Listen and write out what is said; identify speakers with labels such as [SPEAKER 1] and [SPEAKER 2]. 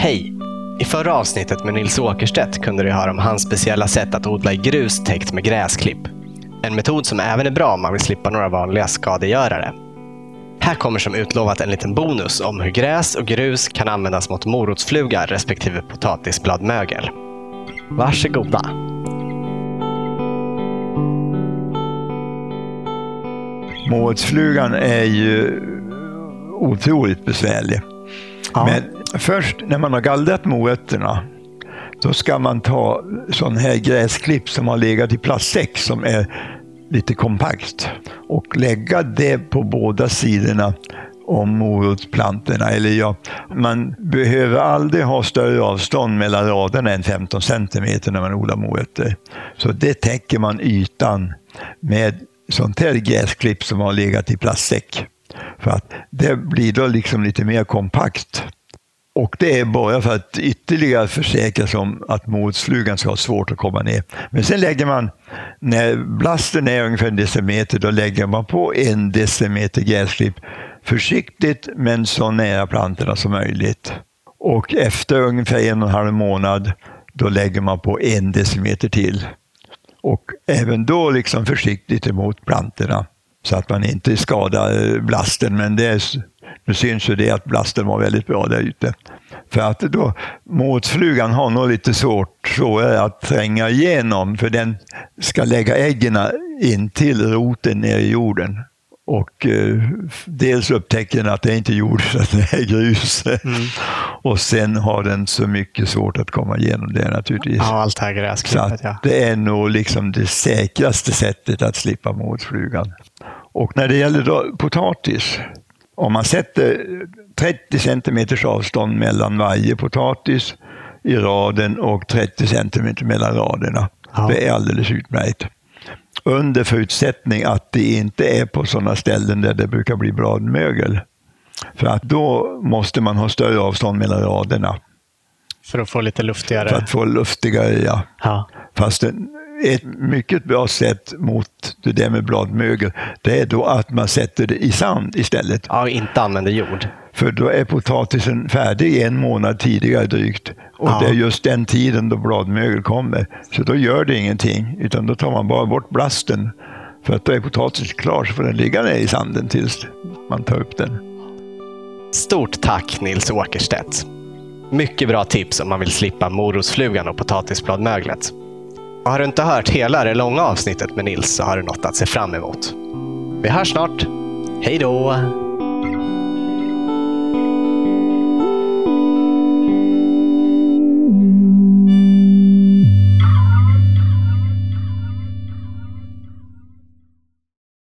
[SPEAKER 1] Hej! I förra avsnittet med Nils Åkerstedt kunde du höra om hans speciella sätt att odla i grus täckt med gräsklipp. En metod som även är bra om man vill slippa några vanliga skadegörare. Här kommer som utlovat en liten bonus om hur gräs och grus kan användas mot morotsfluga respektive potatisbladmögel. Varsågoda!
[SPEAKER 2] Morotsflugan är ju otroligt besvärlig.
[SPEAKER 1] Ja.
[SPEAKER 2] Men först när man har gallrat morötterna, då ska man ta sån här gräsklipp som har legat i plastsäck som är lite kompakt och lägga det på båda sidorna om morotsplantorna. Eller ja, man behöver aldrig ha större avstånd mellan raderna än 15 centimeter när man odlar morötter. Så det täcker man ytan med sånt här gräsklipp som har legat i plastsäck. För att det blir då liksom lite mer kompakt. Och det är bara för att ytterligare försäkra sig om att motslugan ska ha svårt att komma ner. Men sen lägger man, när blasten är ungefär en decimeter, då lägger man på en decimeter gräsklipp. Försiktigt men så nära plantorna som möjligt. Och efter ungefär en och en halv månad, då lägger man på en decimeter till. Och även då liksom försiktigt emot plantorna så att man inte skadar eh, blasten. Men det är, nu syns ju det att blasten var väldigt bra där ute. För att då, motflugan har nog lite svårt svårare att tränga igenom för den ska lägga äggen in till roten ner i jorden. Och eh, dels upptäcker den att det är inte jord, så att det är grus.
[SPEAKER 1] Mm.
[SPEAKER 2] Och sen har den så mycket svårt att komma igenom det naturligtvis.
[SPEAKER 1] Ja, allt här
[SPEAKER 2] Så
[SPEAKER 1] gräsklippet ja.
[SPEAKER 2] det är nog liksom det säkraste sättet att slippa motflugan. Och när det gäller potatis, om man sätter 30 centimeters avstånd mellan varje potatis i raden och 30 centimeter mellan raderna.
[SPEAKER 1] Ja.
[SPEAKER 2] Det är alldeles utmärkt. Under förutsättning att det inte är på sådana ställen där det brukar bli bladmögel. För att då måste man ha större avstånd mellan raderna
[SPEAKER 1] För att få lite luftigare.
[SPEAKER 2] för att få luftigare. Ja.
[SPEAKER 1] Ja.
[SPEAKER 2] Fast ett mycket bra sätt mot det där med bladmögel, det är då att man sätter det i sand istället.
[SPEAKER 1] ja, inte använder jord.
[SPEAKER 2] För då är potatisen färdig en månad tidigare drygt. Och
[SPEAKER 1] Ja.
[SPEAKER 2] det är just den tiden då bladmögel kommer. Så då gör det ingenting, utan då tar man bara bort blasten. För att då är potatisen klar, så får den ligga ner i sanden tills man tar upp den.
[SPEAKER 1] Stort tack Nils Åkerstedt. Mycket bra tips om man vill slippa morotsflugan och potatisbladmöglet. Och har du inte hört hela det långa avsnittet med Nils så har du något att se fram emot. Vi hörs snart. Hej då!